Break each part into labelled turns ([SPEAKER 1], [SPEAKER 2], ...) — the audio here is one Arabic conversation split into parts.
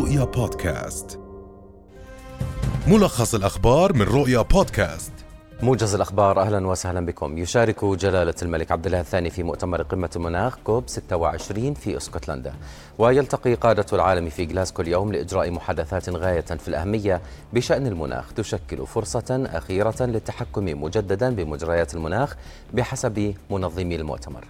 [SPEAKER 1] رؤيا بودكاست. ملخص الأخبار من رؤيا بودكاست.
[SPEAKER 2] موجز الأخبار أهلا وسهلا بكم. يشارك جلالة الملك عبد الله الثاني في مؤتمر قمة المناخ كوب 26 في اسكتلندا. ويلتقي قادة العالم في جلاسكو اليوم لإجراء محادثات غاية في الأهمية بشأن المناخ. تشكل فرصة أخيرة للتحكم مجددا بمجريات المناخ بحسب منظمي المؤتمر.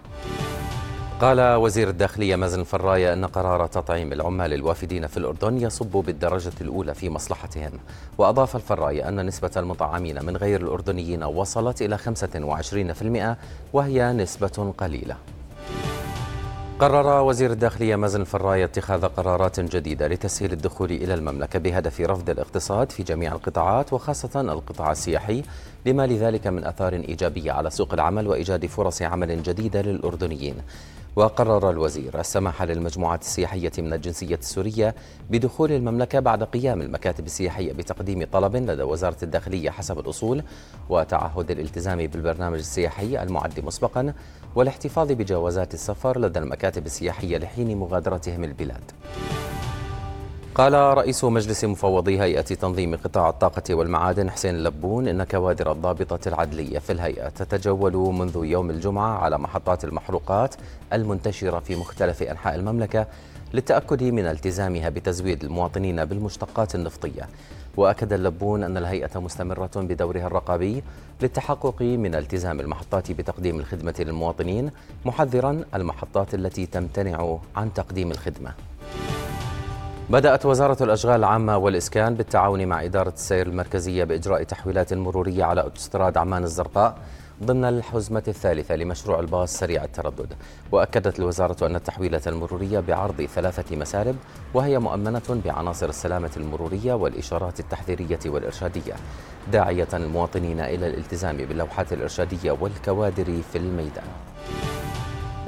[SPEAKER 2] قال وزير الداخلية مازن الفراية أن قرار تطعيم العمال الوافدين في الأردن يصب بالدرجة الأولى في مصلحتهم. وأضاف الفراية أن نسبة المطعمين من غير الأردنيين وصلت إلى 25% وهي نسبة قليلة. قرر وزير الداخلية مازن الفراية اتخاذ قرارات جديدة لتسهيل الدخول إلى المملكة بهدف رفض الاقتصاد في جميع القطاعات وخاصة القطاع السياحي. لما لذلك من أثار إيجابية على سوق العمل وإيجاد فرص عمل جديدة للأردنيين. وقرر الوزير السماح للمجموعات السياحية من الجنسية السورية بدخول المملكة بعد قيام المكاتب السياحية بتقديم طلب لدى وزارة الداخلية حسب الأصول وتعهد الالتزام بالبرنامج السياحي المعد مسبقا والاحتفاظ بجوازات السفر لدى المكاتب السياحية لحين مغادرتهم البلاد. قال رئيس مجلس مفوضي هيئة تنظيم قطاع الطاقة والمعادن حسين اللبون إن كوادر الضابطة العدلية في الهيئة تتجول منذ يوم الجمعة على محطات المحروقات المنتشرة في مختلف أنحاء المملكة للتأكد من التزامها بتزويد المواطنين بالمشتقات النفطية. وأكد اللبون أن الهيئة مستمرة بدورها الرقابي للتحقق من التزام المحطات بتقديم الخدمة للمواطنين محذرا المحطات التي تمتنع عن تقديم الخدمة. بدأت وزارة الأشغال العامة والإسكان بالتعاون مع إدارة السير المركزية بإجراء تحويلات مرورية على أوتوستراد عمان الزرقاء ضمن الحزمة الثالثة لمشروع الباص سريع التردد. وأكدت الوزارة أن التحويلة المرورية بعرض ثلاثة مسارب وهي مؤمنة بعناصر السلامة المرورية والإشارات التحذيرية والإرشادية داعية المواطنين إلى الالتزام باللوحات الإرشادية والكوادر في الميدان.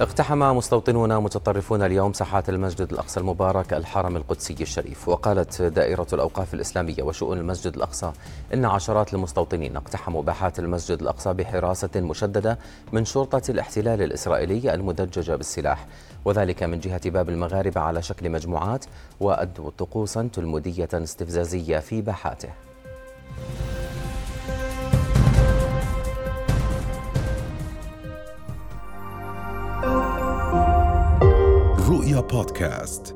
[SPEAKER 2] اقتحم مستوطنون متطرفون اليوم ساحات المسجد الأقصى المبارك الحرم القدسي الشريف. وقالت دائرة الأوقاف الإسلامية وشؤون المسجد الأقصى إن عشرات المستوطنين اقتحموا باحات المسجد الأقصى بحراسة مشددة من شرطة الاحتلال الإسرائيلي المدججة بالسلاح. وذلك من جهة باب المغاربة على شكل مجموعات وأدوا طقوسا تلمودية استفزازية في باحاته.
[SPEAKER 1] رؤيا بودكاست